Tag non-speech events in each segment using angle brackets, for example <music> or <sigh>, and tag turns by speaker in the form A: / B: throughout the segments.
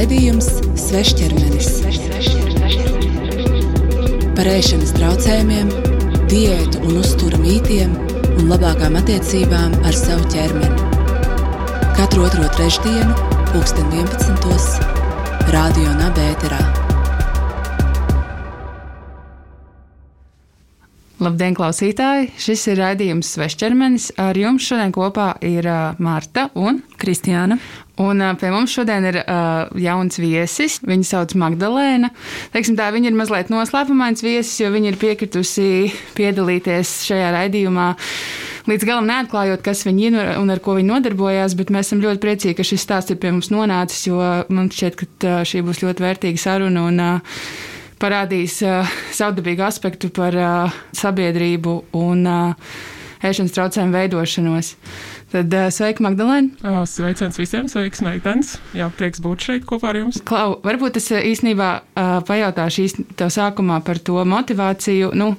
A: Raidījums Svešķermenis par ēšanas traucējumiem, diētu un uzturu mītiem un labākām attiecībām ar savu ķermeni. Katru otro trešdienu, pulksten 11. Radio Nabērā.
B: Labdien, klausītāji! Šis ir raidījums Svešķermenis. Ar jums šodien kopā ir Marta un
C: Kristiāna.
B: Un pie mums šodien ir uh, jauns viesis. Viņu sauc Magdalēna. Teiksim, tā, viņa ir mazliet noslēpumains viesis, jo viņa ir piekritusi piedalīties šajā raidījumā. Līdz galam neatklājot, kas viņa ir un ar ko viņa nodarbojās, bet mēs esam ļoti priecīgi, ka šis stāsts ir pie mums nonācis, jo man šķiet, ka šī būs ļoti vērtīga saruna. Un, uh, parādīs uh, savdabīgu aspektu par uh, sabiedrību un uh, ēšanas traucējumu veidošanos. Tad uh, sveika, Magdalēna!
D: Sveiciens visiem, sveiks, meitenes! Jā, prieks būt šeit kopā ar jums.
B: Klau, varbūt es īstenībā uh, pajautāšu īstenībā sākumā par to motivāciju. Nu,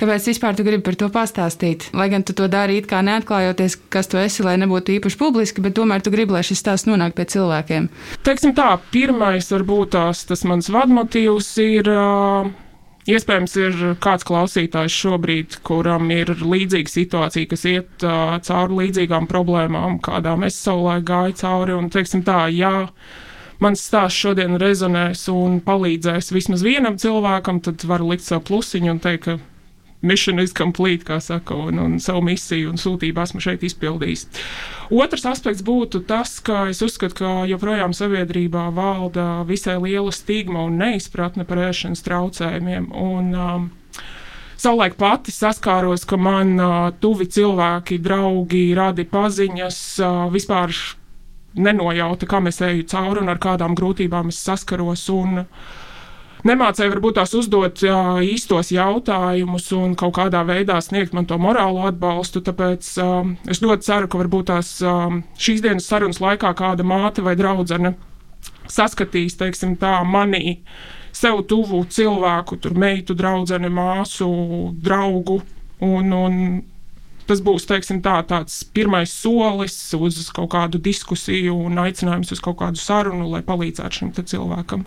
B: Kāpēc vispār tu gribi par to pastāstīt? Lai gan tu to dari it kā neatklājoties, kas tu esi, lai nebūtu īpaši publiski, bet tomēr tu gribi, lai šis stāsts nonāk pie cilvēkiem.
D: Teiksim tā, pirmais varbūt tās, tas mans vadmotīvs ir. Uh, Iespējams, ir kāds klausītājs šobrīd, kuram ir līdzīga situācija, kas iet uh, cauri līdzīgām problēmām, kādām es savulaik gāju cauri. Un, teiksim tā, jā, mans stāsts šodien rezonēs un palīdzēs vismaz vienam cilvēkam, tad varu likt savu plusiņu un teikt, ka mission is complete, kā saka, un, un savu misiju un sūtību esmu šeit izpildījis. Otrs aspekts būtu tas, ka es uzskatu, ka joprojām sabiedrībā valda visai liela stigma un neizpratne par ēšanas traucējumiem. Un, um, Savulaik pati saskāros, ka man uh, tuvi cilvēki, draugi, radi paziņas, uh, vispār nenojauta, kam es eju cauri un ar kādām grūtībām es saskaros. Un, uh, nemācīja varbūt tās uzdot jā, īstos jautājumus un kaut kādā veidā sniegt man to morālo atbalstu. Tāpēc um, es ļoti ceru, ka varbūt tās um, šīs dienas sarunas laikā kāda māte vai draudzene saskatīs, teiksim, tā manī sev tuvu cilvēku, tur meitu, draugu, māsu, draugu. Un, un tas būs teiksim, tā, tāds pirmais solis uz kaut kādu diskusiju un aicinājums uz kaut kādu sarunu, lai palīdzētu šim cilvēkam.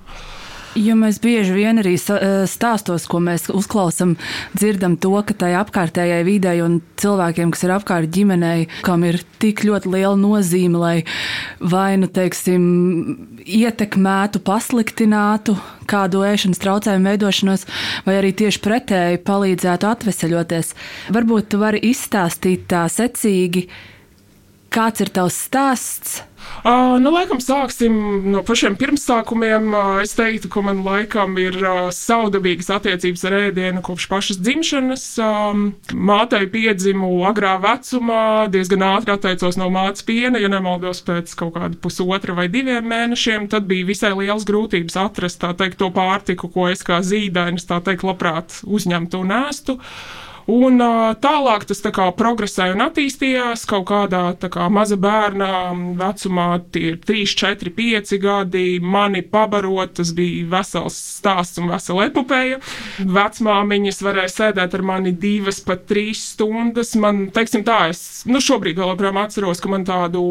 C: Jo mēs bieži vien arī eh, stāstos, ko mēs uzklausām, dzirdam to, ka tai apkārtējai videi un cilvēkiem, kas ir apkārt ģimenei, kam ir tik ļoti liela nozīme, lai vai nu, teiksim, ietekmētu, pasliktinātu kādu ēšanas traucējumu veidošanos, vai arī tieši pretēji palīdzētu atveseļoties. Varbūt tu vari izstāstīt tā secīgi, kāds ir tavs stāsts
D: Uh, nu, laikam sāksim no pašiem pirmsākumiem. Uh, es teiktu, ka man laikam ir uh, saudabīgas attiecības ar ēdienu kopš pašas dzimšanas. Um, mātei piedzimu agrā vecumā, diezgan ātri atteicos no mātes piena, ja nemaldos pēc kaut kāda pusotra vai diviem mēnešiem. Tad bija visai liels grūtības atrast teikt, to pārtiku, ko es kā zīdainis, teikt, labprāt uzņemtu un ēstu. Uh, Un tālāk tas tā kā progresēja un attīstījās kaut kādā kā, maza bērna vecumā, tie ir 3, 4, 5 gadi. Mani pabarot, tas bija vesels stāsts un vesela epopeja. Vecmāmiņas varēja sēdēt ar mani divas, pat trīs stundas. Man, teiksim tā, es nu, šobrīd vēl joprojām atceros, ka man tādu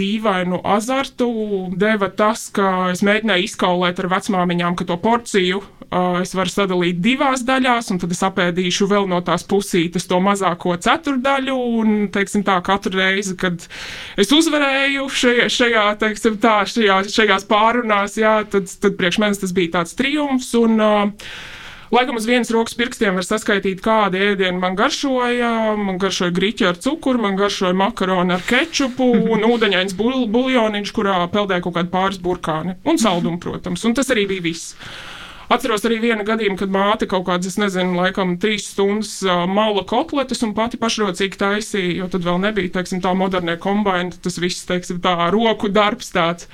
D: dīvainu azartu deva tas, ka es mēģināju izkaulēt ar vecmāmiņām, ka to porciju uh, es varu sadalīt divās daļās, un tad es apēdīšu vēl no tās pusītes to mazāko ceturdaļu, un, teiksim tā, katru reizi, kad es uzvarēju šajā, šajā teiksim tā, šajā, šajās pārunās, jā, tad, tad priekš manis tas bija tāds triumfs, un, uh, Laikam uz vienas rokas pirkstiem var saskaitīt, kāda ēdiena man garšoja. Man garšoja grīķi ar cukuru, man garšoja makaroni ar kečupu un ūdeņains buļļoniņš, kurā peldēja kaut kādi pāris burkāni. Un saldumu, protams. Un tas arī bija viss. Atceros arī vienu gadījumu, kad māte kaut kādas, es nezinu, laikam trīs stundas uh, maula kotletes un pati pašrocīgi taisīja, jo tad vēl nebija, teiksim, tā modernie kombaini, tas viss, teiksim, tā roku darbs tāds.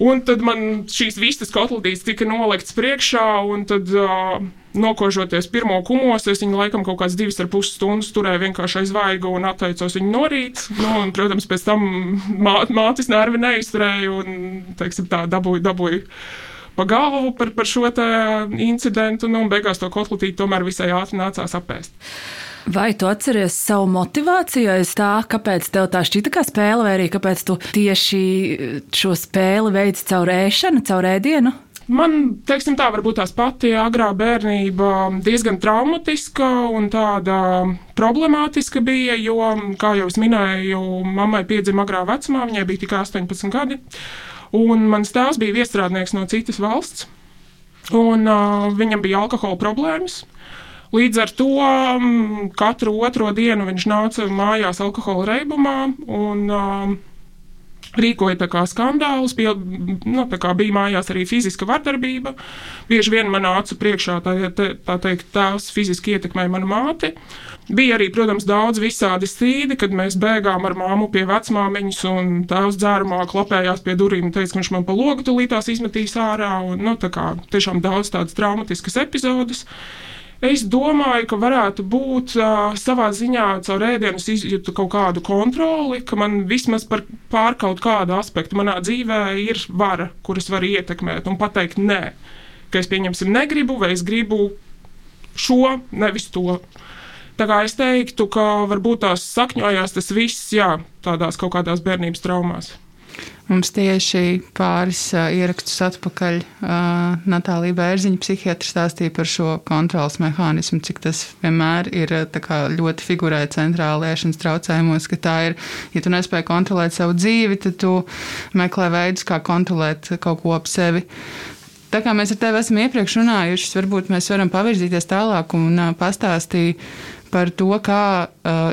D: Un tad man šīs vistas kotletītes tika noliktas priekšā, un tad, uh, nokožoties pirmo kumos, es viņu laikam kaut kādas divas ar pus stundas turēju vienkārši aiz vaigu un atteicos viņu norīt. Nu, un, protams, pēc tam mā, mātes nervi neizturēju un, teiksim, tā dabūju, dabūju pa galvu par, par šo incidentu, nu, un beigās to kotletīti tomēr visai ātri nācās apēst.
C: Vai tu atceries savu motivāciju aiz tā, kāpēc tev tā šķita kā spēle, vai arī kāpēc tu tieši šo spēli veici caur ēšanu, caur ēdienu?
D: Man, teiksim, tā varbūt tās pati agrā bērnība diezgan traumatiska un tāda problemātiska bija, jo, kā jau es minēju, mammai piedzima agrā vecumā, viņai bija tikai 18 gadi, un mans tēvs bija viestrādnieks no citas valsts, un uh, viņam bija alkohola problēmas. Līdz ar to um, katru otro dienu viņš nāca mājās alkohola reibumā un uh, rīkoja skandālus. Bija, nu, bija mājās arī fiziska vardarbība. Bieži vien man nāca priekšā tā, tā, teikt, tās fiziski ietekmēja manu māti. Bija arī, protams, daudz visādi strīdi, kad mēs bēgām ar māmu pie vecmāmiņas, un tēvs dzērumā klapējās pie durvīm un teica, ka viņš man pa logu tulītās izmetīs ārā. Un, nu, tā kā tiešām daudz tādas traumatiskas epizodes. Es domāju, ka varētu būt uh, savā ziņā caur ēdienu izjūtu kaut kādu kontroli, ka man vismaz par pār kaut kādu aspektu manā dzīvē ir vara, kuras var ietekmēt un pateikt nē, ka es pieņemsim negribu vai es gribu šo, nevis to. Tā kā es teiktu, ka varbūt tās sakņojās tas viss, jā, tādās kaut kādās bērnības traumās.
B: Mums tieši pāris uh, ierakstus atpakaļ uh, Natālija Bērziņa psihiatra stāstīja par šo kontrolas mehānismu, cik tas vienmēr ir kā, ļoti figurē centrāli ēšanas traucējumos, ka tā ir, ja tu nespēji kontrolēt savu dzīvi, tad tu meklē veidus, kā kontrolēt kaut ko ap sevi. Tā kā mēs ar tevi esam iepriekš runājuši, varbūt mēs varam pavirzīties tālāk un uh, pastāstīt par to, kā uh,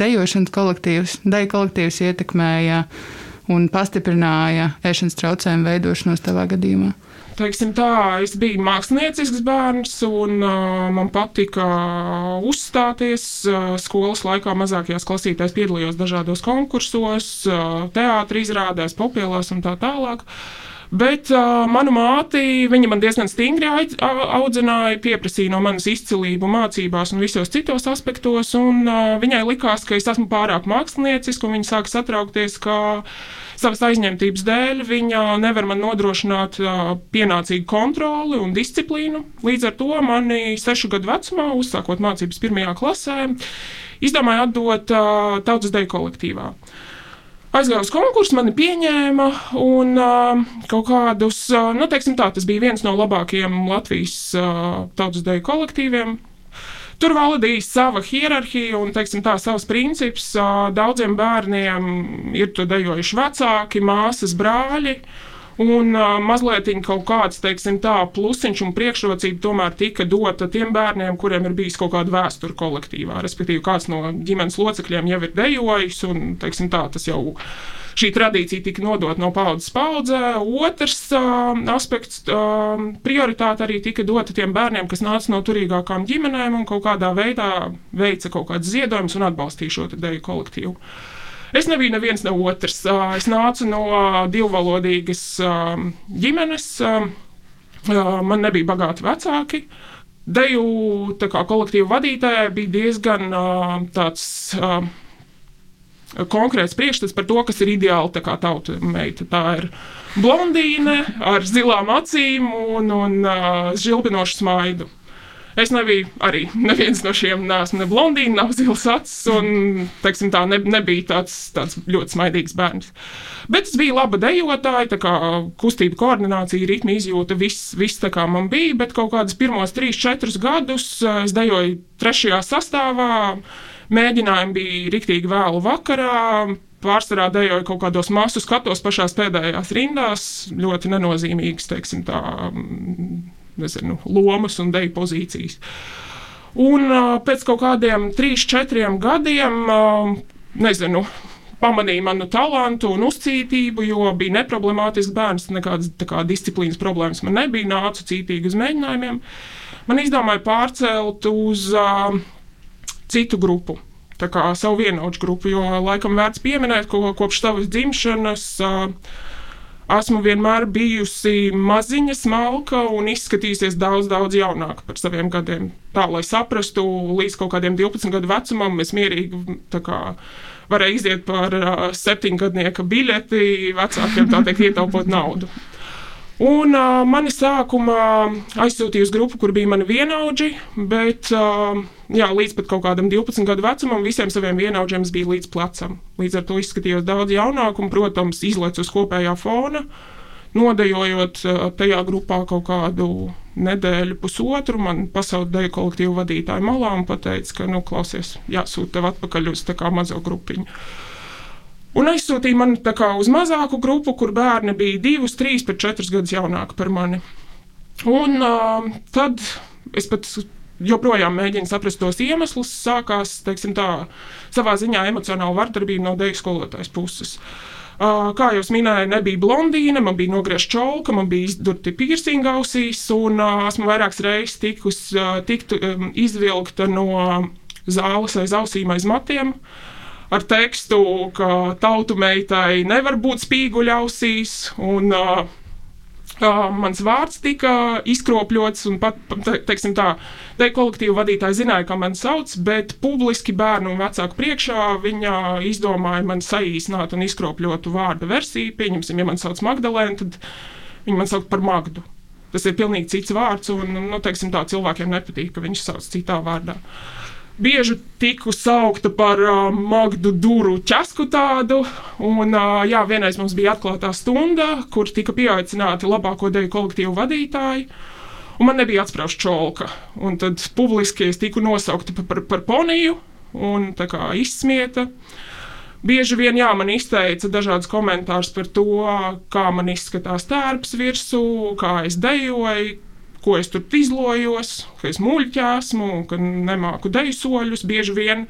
B: dejošanas kolektīvs, deju kolektīvs ietekmēja uh, un pastiprināja ēšanas traucējumu veidošanos tavā gadījumā?
D: Teiksim tā, es biju māksliniecisks bērns, un uh, man patika uzstāties. Uh, skolas laikā mazākajās klasītēs piedalījos dažādos konkursos, uh, teātris izrādēs, popēlās un tā tālāk. Bet uh, manu māti, viņa man diezgan stingri audzināja, pieprasīja no manas izcilību mācībās un visos citos aspektos, un uh, viņai likās, ka es esmu pārāk mākslinieciska, un viņa sāka satraukties, ka savas aizņemtības dēļ viņa nevar man nodrošināt uh, pienācīgu kontroli un disciplīnu. Līdz ar to mani sešu gadu vecumā, uzsākot mācības pirmajā klasē, izdomāja atdot uh, tautas deju kolektīvā. Aizgāju uz konkursu, mani pieņēma, un uh, kaut kādus, uh, nu, teiksim tā, tas bija viens no labākajiem Latvijas uh, tautas deju kolektīviem. Tur valdīja sava hierarhija un, teiksim, tā, savs princips. Daudziem bērniem ir tur dejojuši vecāki, māsas, brāļi. Un uh, mazliet kaut kāds, teiksim, tā plusiņš un priekšrocība tomēr tika dota tiem bērniem, kuriem ir bijis kaut kāda vēsture kolektīvā. Respektīvi, kāds no ģimenes locekļiem jau ir dejojis, un, teiksim, tā tas jau šī tradīcija tika nodota no paudzes paudzē. Otrs uh, aspekts, uh, prioritāte arī tika dota tiem bērniem, kas nāca no turīgākām ģimenēm un kaut kādā veidā veica kaut kādas ziedojumus un atbalstīja šo deju kolektīvu. Es nebiju neviens ne otrs. Uh, es nācu no uh, divvalodīgas uh, ģimenes. Man nebija bagāti vecāki. Deju kolektīvu vadītājai bija diezgan tāds. Konkrēts priekšstats par to, kas ir ideāli tauta meita. Tā ir blondīne ar zilām acīm un, un uh, žilbinošu smaidu. Es nebiju arī neviens no šiem, neesmu ne blondīna, nav zils acis, un teiksim, tā ne, nebija tāds, tāds ļoti smaidīgs bērns. Bet es biju laba dejotāja, tā kā kustība, koordinācija, ritma izjūta, viss, viss tā kā man bija, bet kaut kādus pirmos trīs, četrus gadus es dejoju trešajā sastāvā Mēģinājumi bija riktīgi vēlu vakarā. Pārsvarā dejoja kaut kādos masu skatos pašās pēdējās rindās, ļoti nenozīmīgas, teiksim, tā, nezinu, lomas un deju pozīcijas. Un pēc kaut kādiem trīs, četriem gadiem, nezinu, pamanīja manu talantu un uzcītību, jo bija neproblemātisks bērns, nekādas kā, disciplīnas problēmas man nebija, nācu cītīgi uz mēģinājumiem. Man izdomāja pārcelt uz uh, citu grupu. Tā kā savu vienaudžu grupu, jo laikam vērts pieminēt, ka kopš savas dzimšanas uh, esmu vienmēr bijusi maziņa, smalka un izskatījusies daudz, daudz jaunāka par saviem gadiem. Tā, lai saprastu, līdz kaut kādiem 12 gadu vecumam, es mierīgi kā, varēju iziet par septiņgadnieka biļeti vecākiem, tā teikt, ietaupot naudu. Un uh, mani sākumā aizsūtīja uz grupu, kur bija mani vienaudži, bet uh, jā, līdz pat kaut kādam 12 gadu vecumam visiem saviem vienaudžiem es biju līdz plecam. Līdz ar to izskatījos daudz jaunāk un, protams, izlaicu uz kopējā fona. Nodejojot uh, tajā grupā kaut kādu nedēļu, pusotru, man pasaules deju kolektīvu vadītāju malā un teica, ka, nu, klausies, jāsūta tev atpakaļ uz tā kā mazo grupiņu. Un aizsūtīja mani uz mazāku grupu, kur bērni bija divus, trīs, pat četrus gadus jaunāki par mani. Un uh, tad es pat joprojām mēģinu saprast tos iemeslus. Sākās, tā savā ziņā emocionāla vardarbība no deju skolotājas puses. Uh, kā jau minēju, nebija blondīna, man bija nogriezta čolka, man bija izdurti piercinga ausīs, un uh, esmu vairākas reizes tikus, uh, tiktu um, izvilkta no zāles aiz ausīm, aiz matiem. Uh, ar tekstu, ka tautu meitai nevar būt spīguļa ausīs. Un, uh, Uh, mans vārds tika izkropļots, un pat, te, teiksim tā, te kolektīva vadītāja zināja, kā man sauc, bet publiski bērnu un vecāku priekšā viņa izdomāja man saīsināt un izkropļotu vārdu versiju. Pieņemsim, ja man sauc Magdalēna, tad viņa man sauc par Magdu. Tas ir pilnīgi cits vārds, un, nu, teiksim tā, cilvēkiem nepatīk, ka viņš sauc citā vārdā. Uh, bieži tiku saukta par uh, Magdu Duru ķesku tādu. Un, uh, jā, vienreiz mums bija atklātā stunda, kur tika pieaicināti labāko deju kolektīvu vadītāji. Un man nebija atsprāsta čolka. Un tad publiski es tiku nosaukta par, par, par poniju un kā, izsmieta. Bieži vien jā, man izteica dažādas komentārus par to, kā man izskatās tērps virsū, kā es dejoju, ko es tur izlojos, ka es muļķi esmu, ka nemāku deju soļus bieži vien.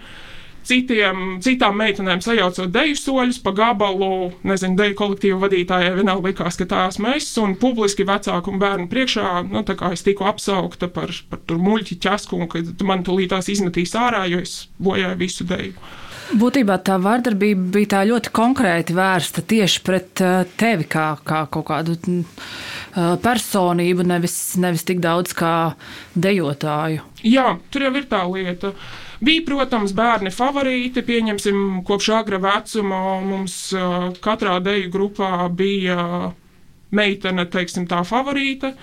D: Citiem, citām meitenēm sajaucot deju soļus pa gabalu, nezinu, deju kolektīvu vadītājai vienalga likās, ka tā esmu es, un publiski vecāku un bērnu priekšā, nu, tā kā es tiku apsaukta par, par tur muļķi ķesku, un ka man tulītās izmetīs ārā, jo es bojāju visu deju.
C: Būtībā tā vardarbība bija tā ļoti konkrēti vērsta tieši pret uh, tevi kā, kā kaut kādu uh, personību, nevis, nevis tik daudz kā dejotāju.
D: Jā, tur jau ir tā lieta. Bija, protams, bērni favorīti. Pieņemsim, kopš agra vecuma mums uh, katrā deju grupā bija meitene, teiksim, tā favorīta,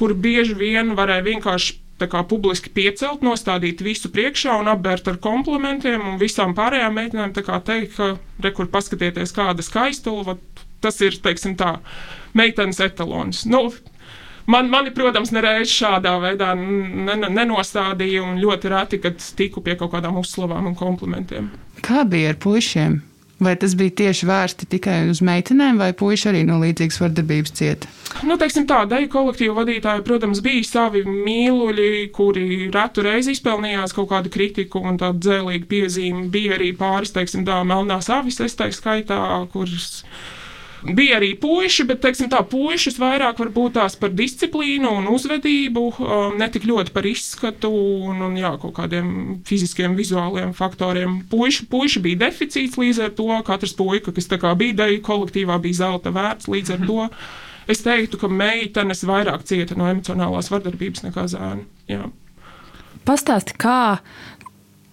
D: kur bieži vien varēja vienkārši kā, publiski piecelt, nostādīt visu priekšā un apbērt ar komplimentiem, un visām pārējām meitenēm kā, teikt, ka, re, kur paskatieties, kāda skaistula, tas ir, teiksim, tā, meitenes etalons. Nu, Man, mani, protams, nereiz šādā veidā nenostādīja, un ļoti reti, kad tiku pie kaut kādām uzslavām un komplimentiem.
B: Kā bija ar puišiem? Vai tas bija tieši vērsti tikai uz meitenēm, vai puiši arī no līdzīgas vardarbības cieta?
D: Nu, teiksim tā, deju kolektīvu vadītāji, protams, bija savi mīluļi, kuri retu reizi izpelnījās kaut kādu kritiku un tādu dzēlīgu piezīmi. Bija arī pāris, teiksim tā, melnās avis, es teiktu skaitā, kuras Bija arī puiši, bet teiksim, tā puišas vairāk varbūt tās par disciplīnu un uzvedību, um, ne tik ļoti par izskatu un, un jā, kaut kādiem fiziskiem, vizuāliem faktoriem. Puiši, puiši bija deficīts līdz ar to. Katrs puika, kas bija deju kolektīvā, bija zelta vērts līdz ar to. Es teiktu, ka meitenes vairāk cieta no emocionālās vardarbības nekā zēni. Jā.
C: Pastāsti, kā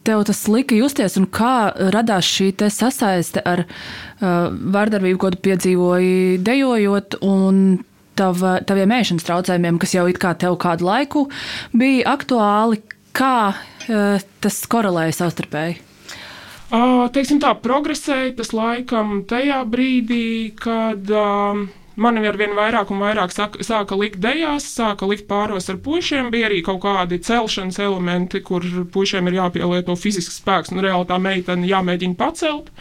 C: tev tas lika justies un kā radās šī sasaiste ar uh, vardarbību, ko tu piedzīvoji dejojot, un tav, taviem ēšanas traucējumiem, kas jau it kā tev kādu laiku bija aktuāli. Kā uh, tas korelēja savstarpēji?
D: Uh, teiksim tā, progresēja tas laikam tajā brīdī, kad. Uh, Man ar vien vairāk un vairāk sāka, sāka likt dejās, sāka likt pāros ar puišiem. Bija arī kaut kādi celšanas elementi, kur puišiem ir jāpielieto fizisks spēks, un reāli tā meitene jāmēģina pacelt.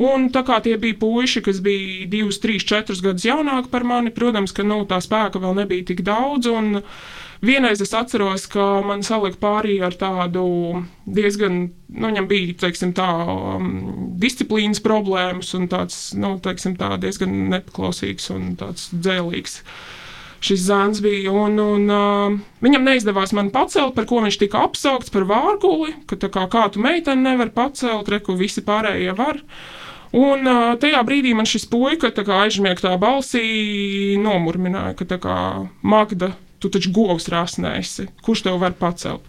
D: Un tā kā tie bija puiši, kas bija 2, 3, 4 gadus jaunāki par mani, protams, ka nu, tā spēka vēl nebija tik daudz. Un, uh, Vienreiz es atceros, ka man salika pārī ar tādu diezgan, nu, viņam bija, teiksim, tā um, disciplīnas problēmas un tāds, nu, teiksim, tā diezgan nepaklausīgs un tāds dzēlīgs šis zēns bija. Un, un, uh, viņam neizdevās man pacelt, par ko viņš tika apsaukts par vārguli, ka kā, kā tu meiteni nevar pacelt, reku visi pārējie var. Un uh, tajā brīdī man šis puika aizmiegtā balsī nomurmināja, ka kā, Magda tu taču govs rasnēsi, kurš tev var pacelt.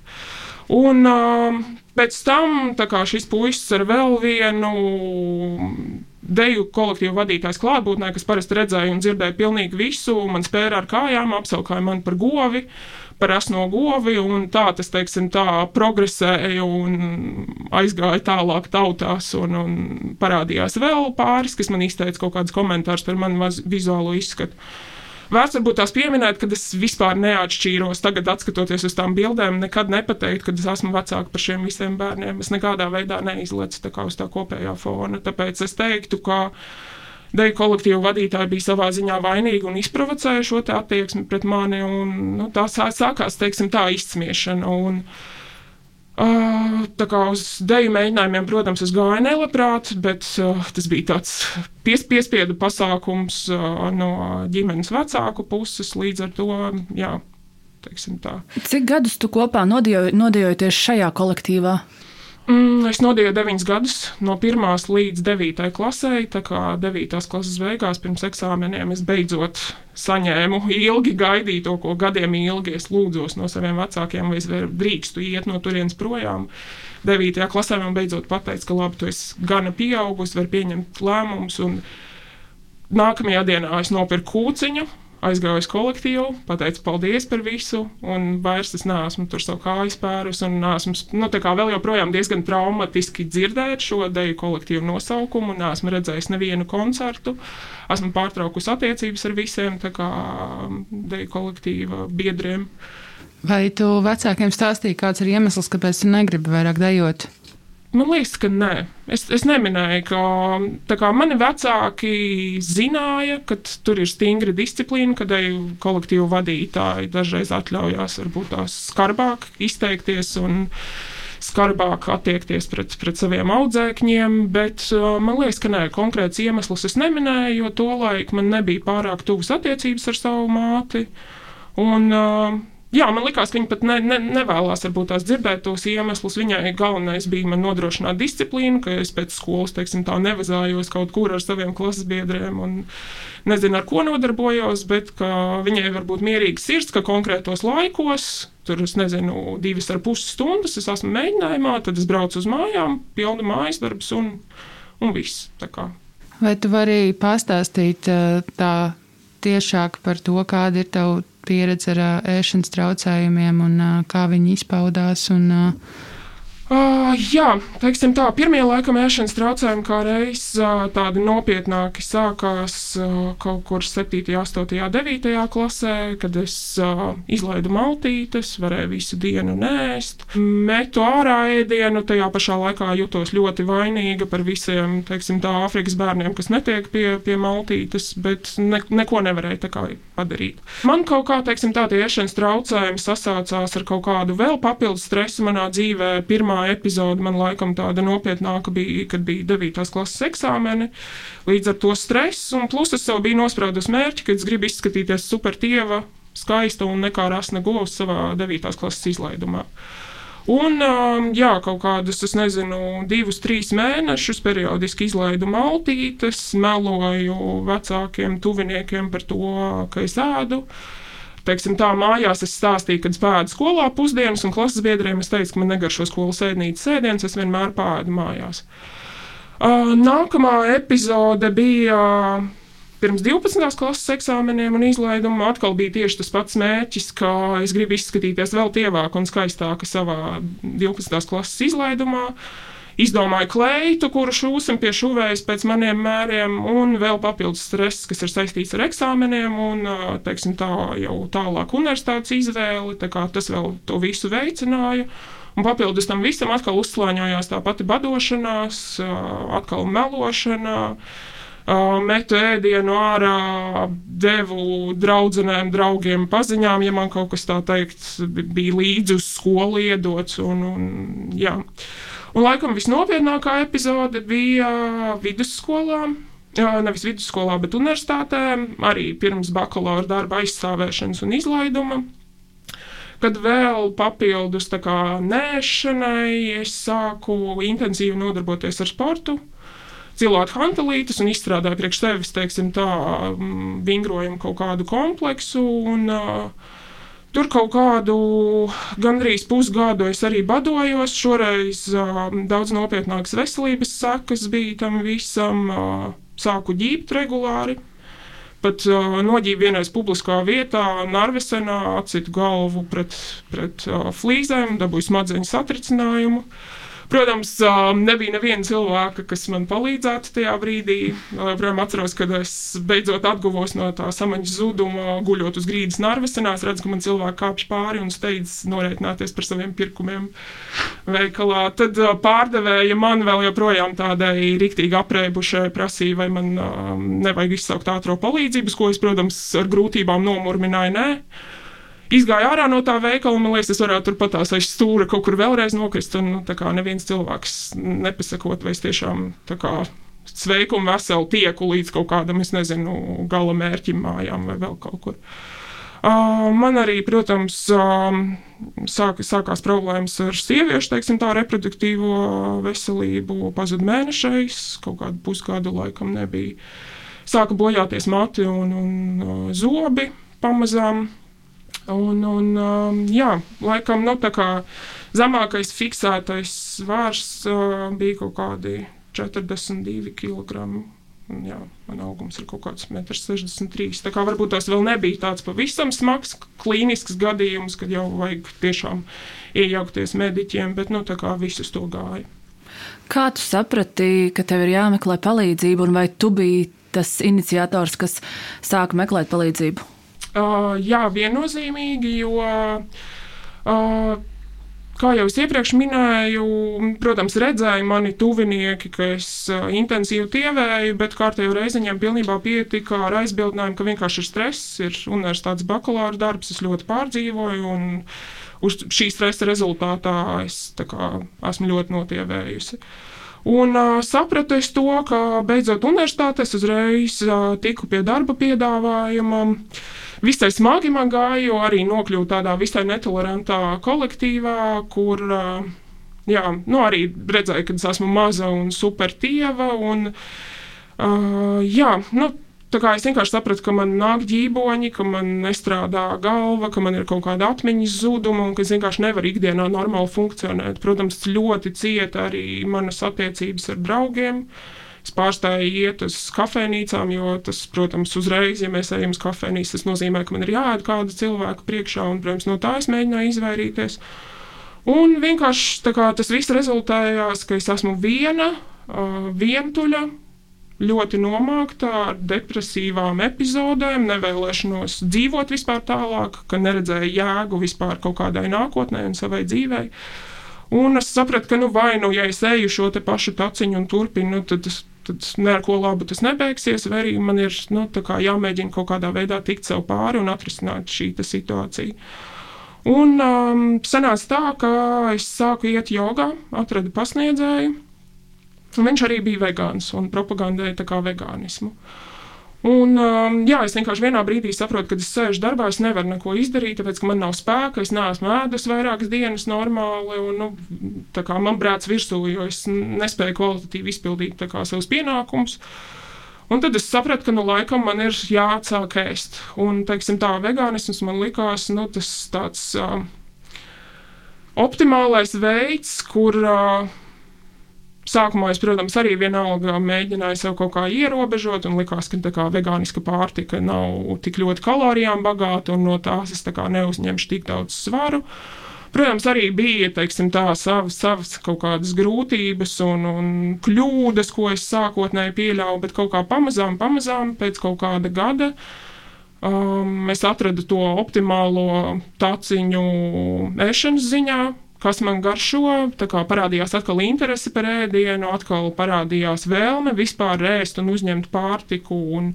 D: Un uh, pēc tam šis puisis ar vēl vienu deju kolektīvu vadītājs klātbūtnē, kas parasti redzēja un dzirdēja pilnīgi visu, man spēra ar kājām, apsaukāja mani par govi. Par asno govi, un tā tas, teiksim, tā progresēja un aizgāja tālāk tautās, un, un parādījās vēl pāris, kas man izteica kaut kādus komentārus par manu vizuālo izskatu. Vērts varbūt tās pieminēt, ka es vispār neatšķīros. Tagad, skatoties uz tām bildēm, nekad nepateikt, ka es esmu vecāka par šiem visiem bērniem. Es nekādā veidā neizlecu uz tā kopējā fona. Tāpēc es teiktu, ka deju kolektīvu vadītāji bija savā ziņā vainīgi un izprovocēja šo attieksmi pret mani. Un, nu, tā sākās, teiksim, tā izsmiešana. Un, Uh, tā kā uz deju mēģinājumiem, protams, es gāju nelabprāt, bet uh, tas bija tāds pies, piespiedu pasākums uh, no ģimenes vecāku puses. Līdz ar to, jā, teiksim tā.
C: Cik gadus tu kopā nodējoties šajā kolektīvā?
D: Mm, es nodēju deviņus gadus, no 1 līdz 9 klasē. Tā kā 9 klases beigās, pirms eksāmeniem, es beidzot saņēmu ilgi gaidīto, ko gadiem ilgi es lūdzos no saviem vecākiem, vai es drīkstu iet no turienes projām. 9. klasē man beidzot pateica, ka labi, tu esi gana pieaugusi, var pieņemt lēmumus. Nākamajā dienā es nopirku kūciņu, aizgāju uz kolektīvu, pateicu paldies par visu, un vairs es neesmu tur savu kāju spērus, un esmu, nu, tā kā vēl joprojām diezgan traumatiski dzirdēt šo deju kolektīvu nosaukumu, un esmu redzējis nevienu koncertu, esmu pārtraukusi attiecības ar visiem, tā kā um, deju kolektīva biedriem.
B: Vai tu vecākiem stāstīji, kāds ir iemesls, kāpēc tu negribi vairāk dejot?
D: Man liekas, ka nē. Es, es neminēju, ka kā, mani vecāki zināja, ka tur ir stingra disciplīna, kad kolektīvu vadītāji dažreiz atļaujās varbūt tās skarbāk izteikties un skarbāk attiekties pret, pret saviem audzēkņiem, bet uh, man liekas, ka nē, konkrēts iemesls es neminēju, jo tolaik man nebija pārāk tuvas attiecības ar savu māti. Un, uh, Jā, man liekas, ka viņa pat ne, ne, nevēlas varbūt tās dzirdēt tos iemeslus. Viņai galvenais bija man nodrošināt disciplīnu, ka es pēc skolas, teiksim, tā nevazājos kaut kur ar saviem klases biedriem un nezinu, ar ko nodarbojos, bet viņai var būt mierīgs sirds, ka konkrētos laikos, tur es nezinu, divas ar pus stundas es esmu mēģinājumā, tad es braucu uz mājām, pilnu mājas darbus un, un viss.
B: Vai tu vari pastāstīt tā tiešāk par to, kāda ir tava pieredze ar ēšanas traucējumiem un kā viņi izpaudās. Un,
D: Uh, jā, teiksim tā, pirmie laikam ēšanas traucējumi kā reiz uh, tādi nopietnāki sākās uh, kaut kur 7, 8, 9 klasē, kad es uh, izlaidu maltītes, varēju visu dienu nēst, metu ārā ēdienu, tajā pašā laikā jutos ļoti vainīga par visiem, teiksim tā, Āfrikas bērniem, kas netiek pie, pie maltītes, bet ne, neko nevarēja tā kā padarīt. Man kaut kā, teiksim tā, tie ēšanas traucējumi sasaucās ar kaut kādu vēl papildus stresu manā dzīvē. Pirmā pirmā epizode man laikam tāda nopietnāka bija, kad bija 9. klases eksāmeni. Līdz ar to stresu, un plus es sev biju nospraudus mērķi, ka es gribu izskatīties supertieva, skaista un nekā rasna govs savā 9. klases izlaidumā. Un, um, jā, kaut kādus, es nezinu, divus, trīs mēnešus periodiski izlaidu maltītes, meloju vecākiem, tuviniekiem par to, ka es ēdu. Uh, Teiksim, tā mājās es stāstīju, kad spēju skolā pusdienas, un klases biedriem es teicu, ka man negaršo skolas ēdnīcas sēdienas, es vienmēr pāēdu mājās. Uh, nākamā epizode bija. Uh, pirms 12. klases eksāmeniem un izlaiduma atkal bija tieši tas pats mērķis, ka es gribu izskatīties vēl tievāk un skaistāk savā 12. klases izlaidumā. Uh, izdomāju kleitu, kuru šūsim pie šuvējas pēc maniem mēriem, un vēl papildus stress, kas ir saistīts ar eksāmeniem, un teiksim, tā jau tālāk universitātes izvēle. Tas vēl to visu veicināja. Un papildus tam visam atkal uzslāņojās tā pati badošanās, atkal melošana. Metu ēdienu ārā, devu draugiem, draugiem paziņām, ja man kaut kas tā teikt, bija līdzi uz skolu iedots. Un, un, jā. Un laikam visnopietnākā epizode bija vidusskolā. Nevis vidusskolā, bet universitātē, arī pirms bakalaura darba aizstāvēšanas un izlaiduma. Kad vēl papildus kā, nēšanai, es sāku intensīvi nodarboties ar sportu, cilāt hantelītes un izstrādāju priekš sevis, teiksim, tā vingrojumu kaut kādu kompleksu. Un, uh, Tur kaut kādu gandrīz pusgadu es arī badojos. Šoreiz uh, daudz nopietnākas veselības sekas bija tam visam. Uh, sāku ģīpt regulāri. Pat uh, noģību vienreiz publiskā vietā, Narvesenā, atsitu galvu pret, pret uh, flīzēm, dabūju smadzeņu satricinājumu. Uh, Protams, nebija neviena cilvēka, kas man palīdzētu tajā brīdī. Joprojām atceros, kad es beidzot atguvos no tā samaņas zuduma, guļot uz grīdas narvesenā. Es redzu, ka man cilvēki kāpj pāri un steidz norēķināties par saviem pirkumiem veikalā. Tad pārdevēja man vēl joprojām tādai riktīgi aprēbušai prasīja, vai man nevajag izsaukt ātrā palīdzības, ko es, protams, ar grūtībām nomurmināju. Nē izgāju ārā no tā veikala, un man liekas, es varētu turpat tās aiz stūra kaut kur vēlreiz nokrist. Un, nu, tā kā neviens cilvēks nepasakot, vai es tiešām tā kā sveiku un veselu tieku līdz kaut kādam, es nezinu, gala mērķim mājām vai vēl kaut kur. Uh, man arī, protams, uh, sāk, sākās problēmas ar sieviešu, teiksim, tā reproduktīvo veselību. Pazuda mēnešais, kaut kādu pusgadu laikam nebija. Sāka bojāties mati un, un uh, zobi pamazām. Un, un, um, jā, laikam, nu, tā kā zemākais fiksētais svārs uh, bija kaut kādi 42 kg. Un, jā, man augums ir kaut kāds 1,63 m. Varbūt tas vēl nebija tāds pavisam smags klīnisks gadījums, kad jau vajag tiešām iejaukties mediķiem, bet nu, tā kā visus to gāja.
C: Kā tu saprati, ka tev ir jāmeklē palīdzība, un vai tu biji tas iniciators, kas sāka meklēt palīdzību?
D: Uh, jā, viennozīmīgi, jo. Uh, Kā jau es iepriekš minēju, protams, redzēju mani tuvinieki, ka es uh, intensīvi tievēju, bet kārtējo reizi viņiem pilnībā pietika ar aizbildinājumu, ka vienkārši ir stress, ir universitātes bakalaura darbs, es ļoti pārdzīvoju, un uz šī stresa rezultātā es kā, esmu ļoti notievējusi. Un uh, sapratu es to, ka beidzot universitātē es uzreiz uh, tiku pie darba piedāvājuma. Uh, visai smagi man gāja, jo arī nokļuvu tādā visai netolerantā kolektīvā, kur jā, nu, arī redzēju, ka es esmu maza un supertieva. Un, uh, jā, nu, es vienkārši sapratu, ka man nāk ģīboņi, ka man nestrādā galva, ka man ir kaut kāda atmiņas zuduma un ka es vienkārši nevaru ikdienā normāli funkcionēt. Protams, ļoti cieta arī manas attiecības ar draugiem. Es pārstāju iet uz kafejnīcām, jo tas, protams, uzreiz, ja mēs ejam uz kafejnīcu, tas nozīmē, ka man ir jāēd kāda cilvēka priekšā, un, protams, no tā es mēģināju izvairīties. Un vienkārši kā, tas viss rezultējās, ka es esmu viena, uh, vientuļa, ļoti nomākta ar depresīvām epizodēm, nevēlēšanos dzīvot vispār tālāk, ka neredzēju jēgu vispār kaut kādai nākotnē un savai dzīvei. Un es sapratu, ka nu, vai nu, ja es eju šo pašu taciņu un turpinu, nu, tad tad neko labu tas nebeigsies, vai arī man ir nu, jāmēģina kaut kādā veidā tikt sev pāri un atrisināt šī situācija. Un um, sanāca tā, ka es sāku iet jogā, atradu pasniedzēju. Viņš arī bija vegāns un propagandēja vegānismu. Un, um, jā, es vienkārši vienā brīdī saprotu, ka es sēžu darbā, es nevaru neko izdarīt, tāpēc, ka man nav spēka, es neesmu ēdus vairākas dienas normāli, un nu, man brāc virsū, jo es nespēju kvalitatīvi izpildīt kā, savus pienākumus. Un tad es sapratu, ka nu, laikam man ir jāatsāk ēst. Un teiksim, tā vegānisms man likās nu, tas tāds uh, optimālais veids, kur. Uh, Sākumā es, protams, arī vienalga mēģināju sev kaut kā ierobežot, un likās, ka kā vegāniska pārtika nav tik ļoti kalorijām bagāta, un no tās es neuzņemšu tik daudz svaru. Protams, arī bija teiksim, tā, savas, savas kaut kādas grūtības un, un kļūdas, ko es sākotnēji pieļāvu, bet kaut kā pamazām, pamazām pēc kaut kāda gada. Um, es atradu to optimālo taciņu ēšanas ziņā, kas man garšo. Parādījās atkal interese par ēdienu, atkal parādījās vēlme vispār ēst un uzņemt pārtiku. Un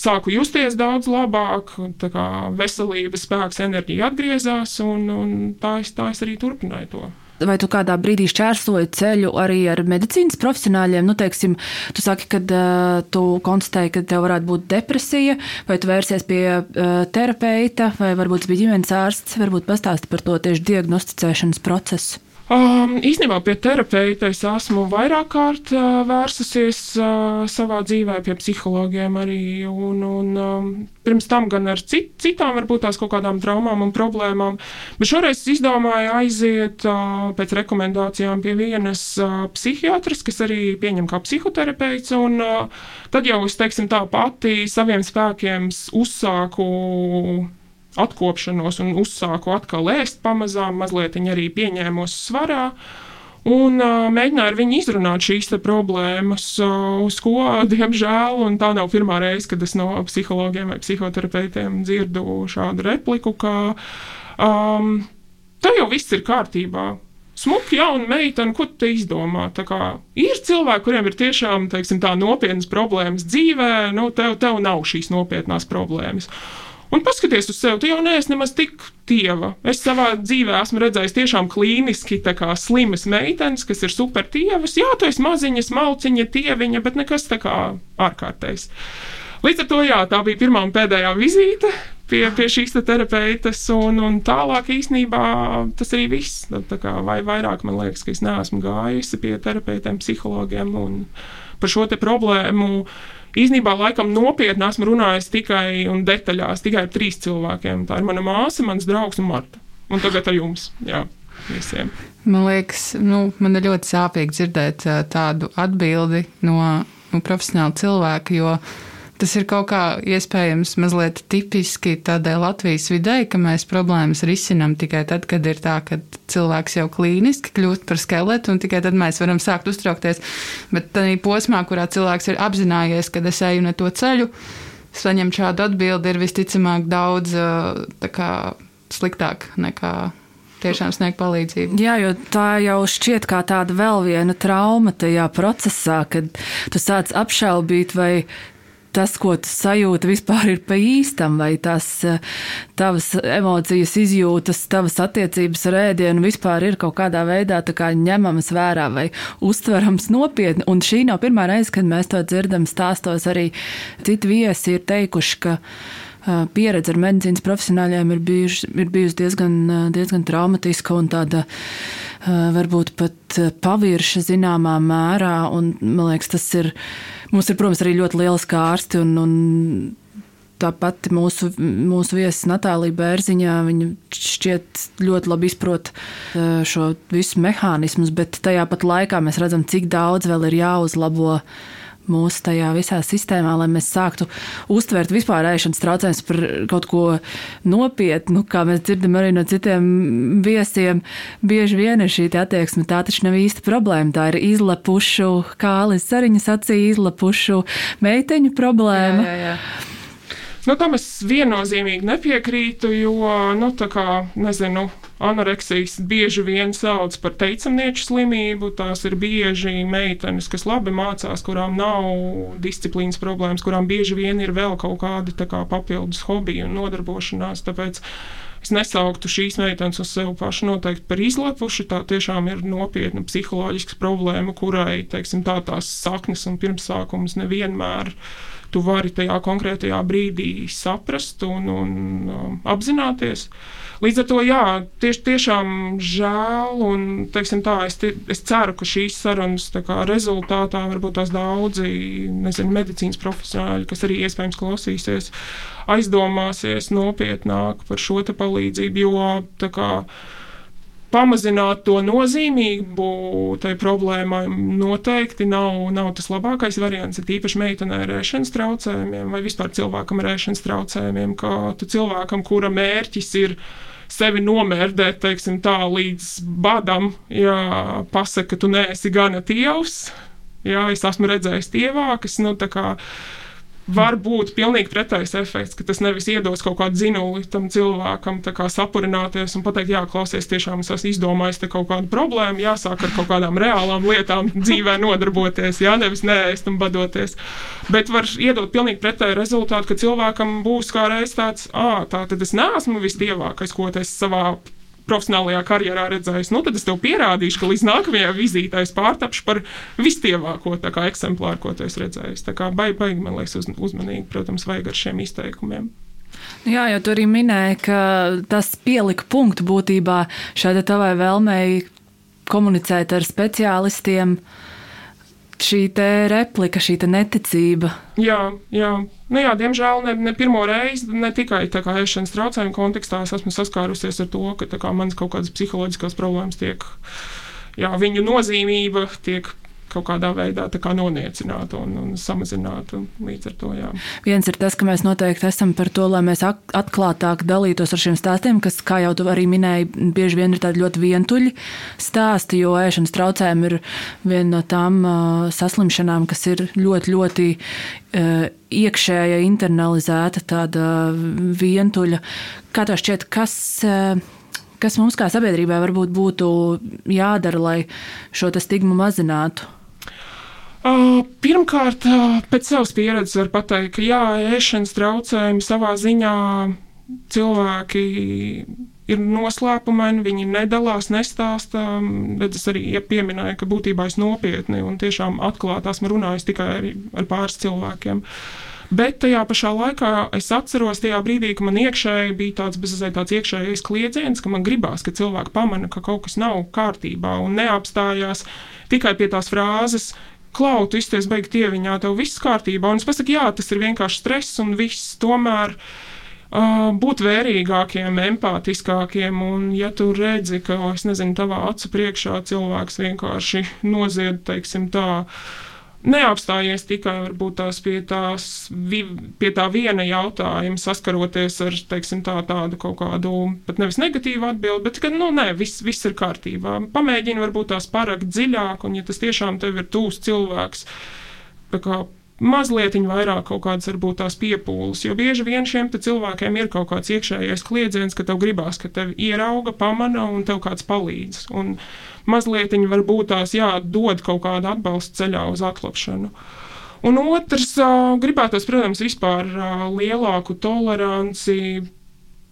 D: sāku justies daudz labāk, kā veselības spēks, enerģija atgriezās, un, un tā, es, tā es arī turpināju to.
C: Vai tu kādā brīdī šķērsoji ceļu arī ar medicīnas profesionāļiem? Nu, teiksim, tu saki, ka uh, tu konstatēji, ka tev varētu būt depresija, vai tu vērsies pie uh, terapeita, vai varbūt tas bija ģimenes ārsts. Varbūt pastāsti par to tieši diagnosticēšanas procesu.
D: Um, īstenībā pie terapeita es esmu vairāk kārt uh, vērsusies uh, savā dzīvē pie psihologiem arī. Un, un, um, pirms tam gan ar cit, citām, varbūt tās kaut kādām traumām un problēmām. Bet šoreiz es izdomāju aiziet uh, pēc rekomendācijām pie vienas uh, psihiatras, kas arī pieņem kā psihoterapeits. Un, uh, tad jau es, teiksim, tā pati saviem spēkiem uzsāku atkopšanos un uzsāku atkal ēst pamazām, mazliet arī pieņēmos svarā. Un uh, mēģināju ar viņu izrunāt šīs problēmas, uh, uz ko, diemžēl, un tā nav pirmā reize, kad es no psihologiem vai psihoterapeitiem dzirdu šādu repliku, ka um, tā jau viss ir kārtībā. Smuka jauna meitene, ko tu izdomā? Ir cilvēki, kuriem ir tiešām teiksim, nopietnas problēmas dzīvē, nu, tev, tev nav šīs nopietnās problēmas. Un paskaties uz sevi, tu jau neesi nemaz tik tieva. Es savā dzīvē esmu redzējis tiešām klīniski slimas meitenes, kas ir super tievas. Jā, tu esi maziņa, malciņa, tieviņa, bet nekas tā kā ārkārtējs. Līdz ar to jā, tā bija pirmā un pēdējā vizīte pie, pie šīs te terapeitas, un, un tālāk īsnībā tas arī viss. Tā kā vai vairāk man liekas, ka es neesmu gājusi pie terapeitiem, psihologiem un par šo problēmu īsnībā laikam nopietni esmu runājis tikai un detaļās tikai ar trīs cilvēkiem. Tā ir mana māsa, mans draugs un Marta. Un tagad ar jums. Jā. Visiem.
B: Man liekas, nu, man ir ļoti sāpīgi dzirdēt tādu atbildi no, no profesionāla cilvēka, jo uh, Tas ir kaut kā iespējams mazliet tipiski tādai Latvijas videi, ka mēs problēmas risinām tikai tad, kad ir tā, ka cilvēks jau klīniski kļūst par skeletu, un tikai tad mēs varam sākt uztraukties. Bet tādā posmā, kurā cilvēks ir apzinājies, ka es eju ne to ceļu, saņemt šādu atbildi ir visticamāk daudz kā, sliktāk nekā tiešām sniegt palīdzību.
C: Jā, jo tā jau šķiet kā tāda vēl viena trauma tajā procesā, kad tu sāc apšaubīt, vai tas, ko tu sajūti, vispār ir pa īstam, vai tas eh, tavas emocijas, izjūtas, tavas attiecības ar ēdienu vispār ir kaut kādā veidā kā ņemamas vērā vai uztverams nopietni. Un šī nav pirmā reize, kad mēs to dzirdam stāstos. Arī citi viesi ir teikuši, ka pieredze ar medicīnas profesionāļiem ir, bijuši, ir bijusi diezgan, diezgan traumatiska un tāda varbūt pat pavirša zināmā mērā. Un, man liekas, tas ir Mums ir, protams, arī ļoti liels kārsti un, un Tāpat mūsu, mūsu viesis Natālija Bērziņā, viņa šķiet ļoti labi izprot šo visu mehānismus, bet tajā pat laikā mēs redzam, cik daudz vēl ir jāuzlabo mūsu tajā visā sistēmā, lai mēs sāktu uztvert vispār ēšanas traucējumus par kaut ko nopietnu, kā mēs dzirdam arī no citiem viesiem. Bieži vien ir šī attieksme, tā taču nav īsta problēma. Tā ir izlepušu, kā Alis Sariņas sacīja, izlepušu meiteņu problēma. Jā, jā, jā.
D: Nu, tam es viennozīmīgi nepiekrītu, jo, nu, tā kā, nezinu, anoreksijas bieži vien sauc par teicamnieču slimību. Tās ir bieži meitenes, kas labi mācās, kurām nav disciplīnas problēmas, kurām bieži vien ir vēl kaut kādi kā, papildus hobiji un nodarbošanās. Tāpēc es nesauktu šīs meitenes uz sevi pašu noteikti par izlepuši. Tā tiešām ir nopietna psiholoģiska problēma, kurai teiksim, tā tās saknes un pirmsākums nevienmēr ir tu vari tajā konkrētajā brīdī saprast un, un um, apzināties. Līdz ar to, jā, tieši, tiešām žēl, un tā, es, tie, es ceru, ka šīs sarunas kā, rezultātā varbūt tās daudzi nezinu, medicīnas profesionāļi, kas arī iespējams klausīsies, aizdomāsies nopietnāk par šo palīdzību, jo kā pamazināt to nozīmību tai problēmai noteikti nav, nav tas labākais variants. Ir īpaši meitenei ar ēšanas traucējumiem vai vispār cilvēkam ar ēšanas traucējumiem, kā cilvēkam, kura mērķis ir sevi nomērdēt, teiksim, tā līdz badam, ja pasaka, ka tu neesi gana tievs. Jā, es esmu redzējis tievākas, nu, tā kā var būt pilnīgi pretējs efekts, ka tas nevis iedos kaut kādu zinuli tam cilvēkam, kā sapurināties un pateikt, jā, klausies, tiešām es esmu izdomājis kaut kādu problēmu, jāsāk ar kaut kādām reālām lietām <laughs> dzīvē nodarboties, jā, nevis neēst un badoties. Bet var iedot pilnīgi pretēju rezultātu, ka cilvēkam būs kā reiz tāds, ah, tā tad es neesmu vistievākais, ko es savā profesionālajā karjerā redzējis, nu, tad es tev pierādīšu, ka līdz nākamajai vizītei es pārtapšu par vistievāko eksemplāru, ko tu esi redzējis. Tā kā baigi, baigi man liekas, uz, uzmanīgi, protams, vajag ar šiem izteikumiem.
C: Jā, jau tur arī minēja, ka tas pielika punktu būtībā šādai tavai vēlmei komunicēt ar speciālistiem. Šī replika, šī neticība.
D: Jā, jā. Nu, jā diemžēl ne, ne pirmo reizi, ne tikai kā ēšanas traucējumu kontekstā, es esmu saskārusies ar to, ka kā, manas kaut kādas psiholoģiskas problēmas tiek, jā, viņu nozīmība tiek kaut kādā veidā kā noniecināta un, un samazināta. Līdz ar to jā.
C: viens ir tas, ka mēs noteikti esam par to, lai mēs atklātāk dalītos ar šiem stāstiem, kas, kā jau tu arī minēji, bieži vien ir tādi ļoti vientuļi stāsti, jo ēšanas traucējumi ir viena no tām uh, saslimšanām, kas ir ļoti, ļoti uh, iekšēja, internalizēta, tāda vientuļa. Kā tev šķiet, kas? Uh, Kas mums kā sabiedrībai varbūt būtu jādara, lai šo stigmu mazinātu?
D: Pirmkārt, pēc savas pieredzes var pateikt, ka jā, ēšanas traucējumi savā ziņā cilvēki ir noslēpumaini, viņi nedalās, nestāsta. Bet es arī pieminēju, ka būtībā es nopietni un tiešām atklāti esmu runājis tikai ar, ar pāris cilvēkiem. Bet tajā pašā laikā es atceros, tajā brīdī, kad man iekšēji bija tāds bezizējas tāds iekšējais kliedziens, ka man gribās, ka cilvēki pamana, ka kaut kas nav kārtībā un neapstājās tikai pie tās frāzes, klau, tu izties beigt ieviņā, tev viss kārtībā. Un es pasaku, jā, tas ir vienkārši stress un viss tomēr. Uh, būt vērīgākiem, empātiskākiem, un, ja tu redzi, ka, es nezinu, tavā acu priekšā cilvēks vienkārši nozied, teiksim, tā, uh, neapstājies tikai tās pie, tās, pie tā viena jautājuma, saskaroties ar teiksim, tā, tādu kaut kādu pat nevis negatīvu atbildi, bet ka nu, nē, viss, viss ir kārtībā. Pamēģini varbūt tās parakt dziļāk, un ja tas tiešām tev ir tūs cilvēks. Mazliet vairāk kaut kādas varbūt tās piepūles, jo bieži vien šiem cilvēkiem ir kaut kāds iekšējais kliedziens, ka tev gribās, ka tevi ierauga, pamana un tev kāds palīdz. Un, uh, mazliet varbūt tās jādod kaut kāda atbalsta ceļā uz atlapšanu. Un otrs, gribētos, protams, vispār lielāku toleranci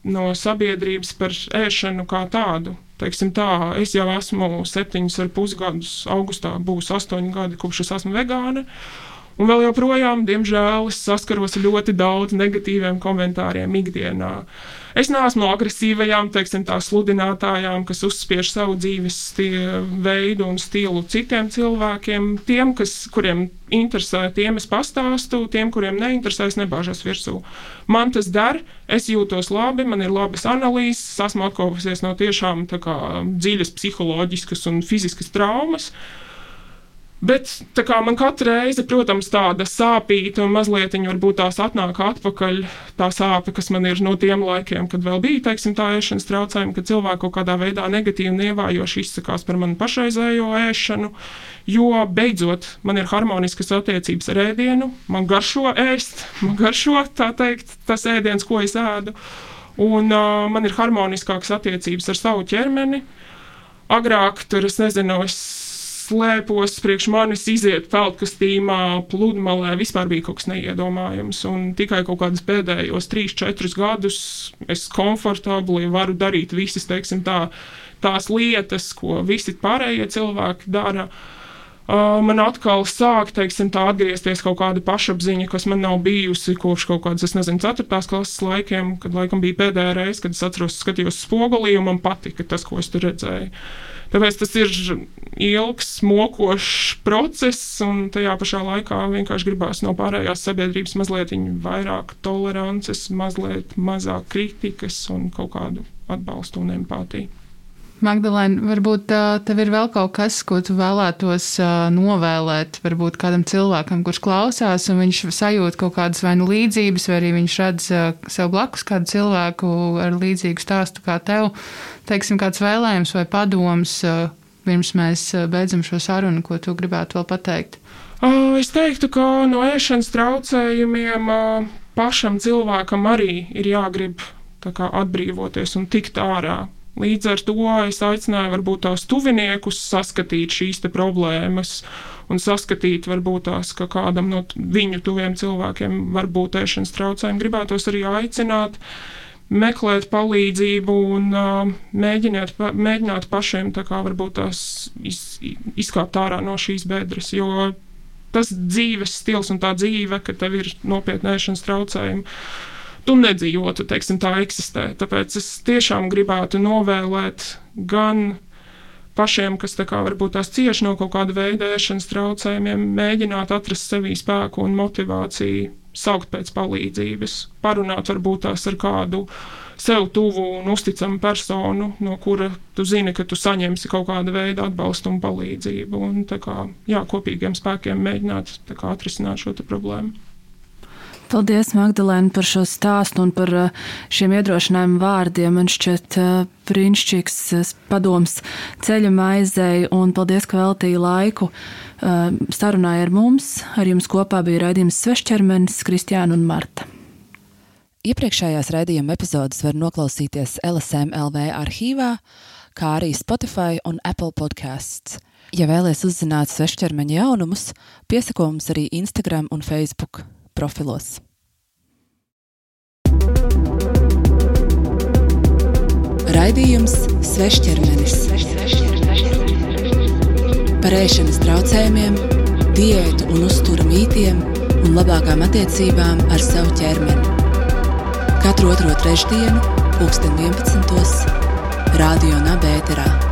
D: no sabiedrības par ēšanu kā tādu. Teiksim tā, es jau esmu septiņus ar pusgadus, augustā būs astoņi gadi, kopš es esmu vegāna. Un vēl joprojām, diemžēl, es saskaros ar ļoti daudz negatīviem komentāriem ikdienā. Es neesmu agresīvajām, teiksim, tā sludinātājām, kas uzspiež savu dzīves veidu un stilu citiem cilvēkiem. Tiem, kas, kuriem interesē, tiem es pastāstu, tiem, kuriem neinteresē, es nebāžos virsū. Man tas der, es jūtos labi, man ir labas analīzes, esmu atkopusies no tiešām kā, dziļas psiholoģiskas un fiziskas traumas. Bet kā, man katru reizi, protams, tāda sāpīga un mazliet varbūt tās atnāk atpakaļ. Tā sāpe, kas man ir no tiem laikiem, kad vēl bija teiksim, tā ēšanas traucējumi, kad cilvēki kaut kādā veidā negatīvi un ievājoši izsakās par manu pašreizējo ēšanu. Jo beidzot man ir harmoniskas attiecības ar ēdienu, man garšo ēst, <laughs> man garšo teikt, tas ēdiens, ko es ēdu. Un uh, man ir harmoniskākas attiecības ar savu ķermeni. Agrāk tur es nezinu, es slēpos, priekš manis iziet peldkastīmā, pludmalē, vispār bija kaut kas neiedomājams. Un tikai kaut kādus pēdējos 3-4 gadus es komfortabli varu darīt visas, teiksim, tā, tās lietas, ko visi pārējie cilvēki dara. Uh, man atkal sāk, teiksim, tā atgriezties kaut kāda pašapziņa, kas man nav bijusi kopš kaut kādas, es nezinu, 4. klases laikiem, kad laikam bija pēdējā reize, kad es atceros, skatījos spogulī un man patika tas, ko es tur redzēju. Tāpēc tas ir ilgs, mokošs process, un tajā pašā laikā vienkārši gribās no pārējās sabiedrības mazliet vairāk tolerances, mazliet mazāk kritikas un kaut kādu atbalstu un empātiju.
B: Magdalēna, varbūt tev ir vēl kaut kas, ko tu vēlētos novēlēt, varbūt kādam cilvēkam, kurš klausās, un viņš sajūt kaut kādas vai nu līdzības, vai arī viņš redz sev blakus kādu cilvēku ar līdzīgu stāstu kā tev. Teiksim, kāds vēlējums vai padoms, pirms mēs beidzam šo sarunu, ko tu gribētu vēl pateikt?
D: Es teiktu, ka no ēšanas traucējumiem pašam cilvēkam arī ir jāgrib atbrīvoties un tikt ārā Līdz ar to es aicināju varbūt tās tuviniekus saskatīt šīs problēmas un saskatīt, varbūt tās, ka kādam no viņu tuviem cilvēkiem var būt ēšanas traucējumi. Gribētos arī aicināt meklēt palīdzību un uh, mēģināt, mēģināt pašiem tā kā varbūt tās iz, izkāpt ārā no šīs bedres, jo tas dzīves stils un tā dzīve, ka tev ir nopietni ēšanas traucējumi tu nedzīvotu, teiksim, tā eksistē. Tāpēc es tiešām gribētu novēlēt gan pašiem, kas tā kā varbūt tās cieši no kaut kāda veida ēšanas traucējumiem, mēģināt atrast sevī spēku un motivāciju, saukt pēc palīdzības, parunāt varbūt tās ar kādu sev tuvu un uzticamu personu, no kura tu zini, ka tu saņemsi kaut kādu veidu atbalstu un palīdzību. Un tā kā jā, kopīgiem spēkiem mēģināt atrisināt šo problēmu.
C: Paldies, Magdalēna, par šo stāstu un par uh, šiem iedrošinājumu vārdiem. Man šķiet uh, brīnišķīgs uh, padoms ceļa maizei, un paldies, ka veltīja laiku sarunāja ar mums. Ar jums kopā bija raidījums Svešķermenis, Kristiāna un Marta.
A: Iepriekšējās raidījuma epizodes var noklausīties LSM LV arhīvā, kā arī Spotify un Apple podkāsts. Ja vēlaties uzzināt svešķermeņa jaunumus, piesako mums arī Instagram un Facebook profilos. Raidījums Svešķermenis par ēšanas traucējumiem, diētu un uzturu mītiem un labākām attiecībām ar savu ķermeni. Katru otro trešdienu, 2011. Radio Nabērā.